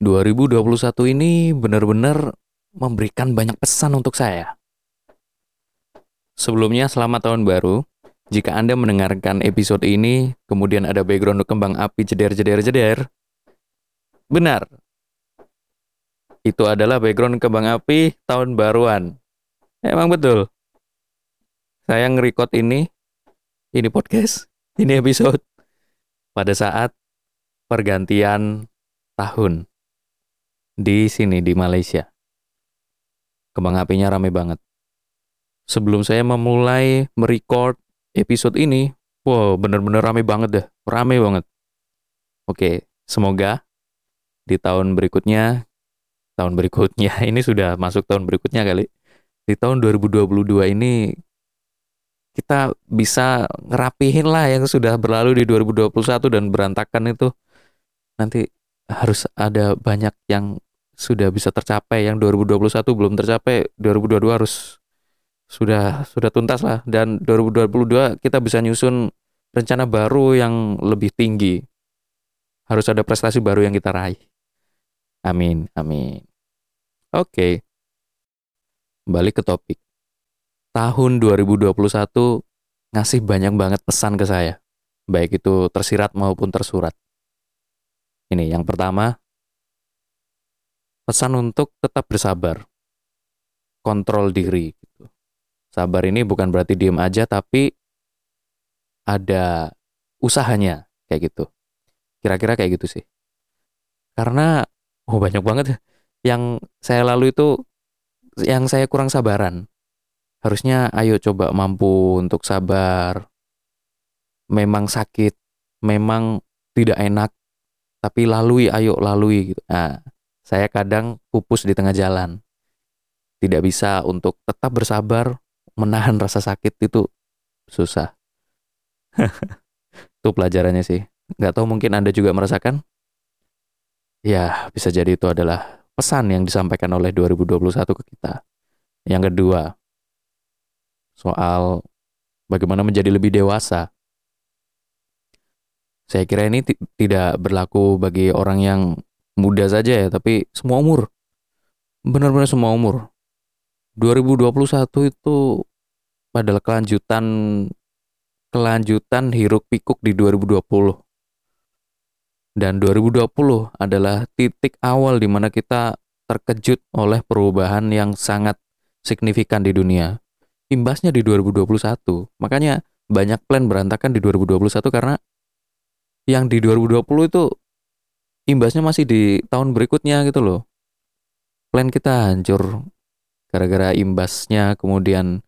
2021 ini benar-benar memberikan banyak pesan untuk saya. Sebelumnya, selamat tahun baru. Jika Anda mendengarkan episode ini, kemudian ada background kembang api jeder-jeder-jeder, benar. Itu adalah background kembang api tahun baruan. Emang betul. Saya nge-record ini, ini podcast, ini episode, pada saat pergantian tahun di sini di Malaysia. Kembang apinya rame banget. Sebelum saya memulai merecord episode ini, wow bener-bener rame banget deh, rame banget. Oke, semoga di tahun berikutnya, tahun berikutnya ini sudah masuk tahun berikutnya kali. Di tahun 2022 ini kita bisa ngerapihin lah yang sudah berlalu di 2021 dan berantakan itu nanti harus ada banyak yang sudah bisa tercapai yang 2021 belum tercapai 2022 harus sudah sudah tuntas lah. Dan 2022 kita bisa nyusun rencana baru yang lebih tinggi. Harus ada prestasi baru yang kita raih. Amin amin. Oke. Balik ke topik. Tahun 2021 ngasih banyak banget pesan ke saya. Baik itu tersirat maupun tersurat. Ini yang pertama pesan untuk tetap bersabar, kontrol diri. Gitu. Sabar ini bukan berarti diem aja, tapi ada usahanya kayak gitu. Kira-kira kayak gitu sih. Karena oh banyak banget ya yang saya lalu itu yang saya kurang sabaran. Harusnya ayo coba mampu untuk sabar. Memang sakit, memang tidak enak, tapi lalui ayo lalui gitu. Nah, saya kadang pupus di tengah jalan. Tidak bisa untuk tetap bersabar, menahan rasa sakit itu susah. itu pelajarannya sih. Nggak tahu mungkin Anda juga merasakan? Ya, bisa jadi itu adalah pesan yang disampaikan oleh 2021 ke kita. Yang kedua, soal bagaimana menjadi lebih dewasa. Saya kira ini tidak berlaku bagi orang yang muda saja ya, tapi semua umur. Benar-benar semua umur. 2021 itu adalah kelanjutan kelanjutan hiruk pikuk di 2020. Dan 2020 adalah titik awal di mana kita terkejut oleh perubahan yang sangat signifikan di dunia. Imbasnya di 2021. Makanya banyak plan berantakan di 2021 karena yang di 2020 itu imbasnya masih di tahun berikutnya gitu loh. Plan kita hancur gara-gara imbasnya kemudian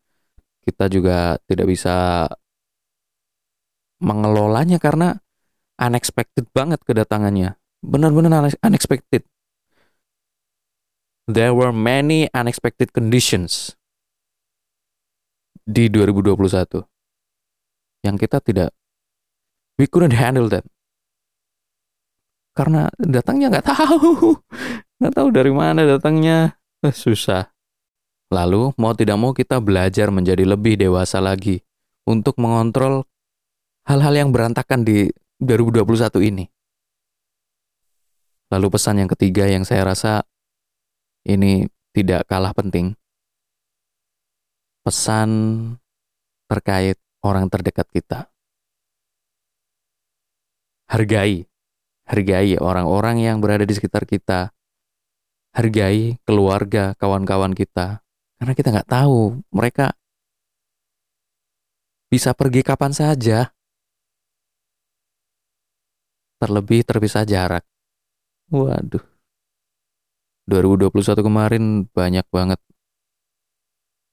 kita juga tidak bisa mengelolanya karena unexpected banget kedatangannya. Benar-benar unexpected. There were many unexpected conditions di 2021 yang kita tidak we couldn't handle that karena datangnya nggak tahu. Nggak tahu dari mana datangnya. Eh, susah. Lalu mau tidak mau kita belajar menjadi lebih dewasa lagi untuk mengontrol hal-hal yang berantakan di 2021 ini. Lalu pesan yang ketiga yang saya rasa ini tidak kalah penting. Pesan terkait orang terdekat kita. Hargai Hargai orang-orang yang berada di sekitar kita. Hargai keluarga, kawan-kawan kita. Karena kita nggak tahu mereka bisa pergi kapan saja. Terlebih terpisah jarak. Waduh. 2021 kemarin banyak banget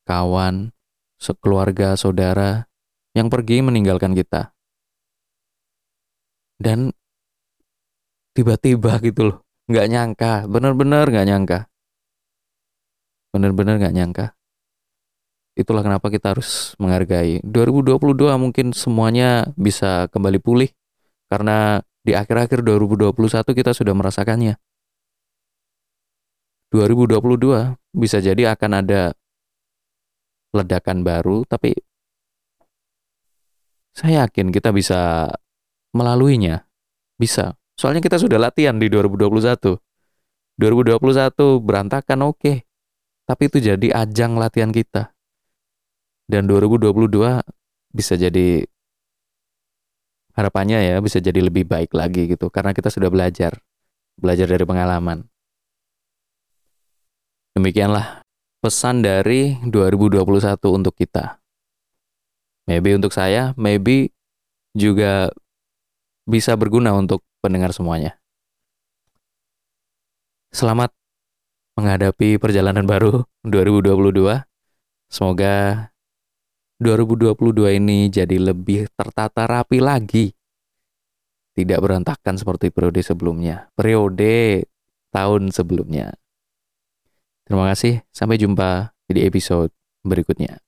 kawan, sekeluarga, saudara yang pergi meninggalkan kita. Dan tiba-tiba gitu loh. Nggak nyangka. Bener-bener nggak nyangka. Bener-bener nggak nyangka. Itulah kenapa kita harus menghargai. 2022 mungkin semuanya bisa kembali pulih karena di akhir-akhir 2021 kita sudah merasakannya. 2022 bisa jadi akan ada ledakan baru tapi saya yakin kita bisa melaluinya. Bisa Soalnya kita sudah latihan di 2021. 2021 berantakan oke. Okay. Tapi itu jadi ajang latihan kita. Dan 2022 bisa jadi harapannya ya bisa jadi lebih baik lagi gitu karena kita sudah belajar. Belajar dari pengalaman. Demikianlah pesan dari 2021 untuk kita. Maybe untuk saya, maybe juga bisa berguna untuk pendengar semuanya. Selamat menghadapi perjalanan baru 2022. Semoga 2022 ini jadi lebih tertata rapi lagi. Tidak berantakan seperti periode sebelumnya. Periode tahun sebelumnya. Terima kasih, sampai jumpa di episode berikutnya.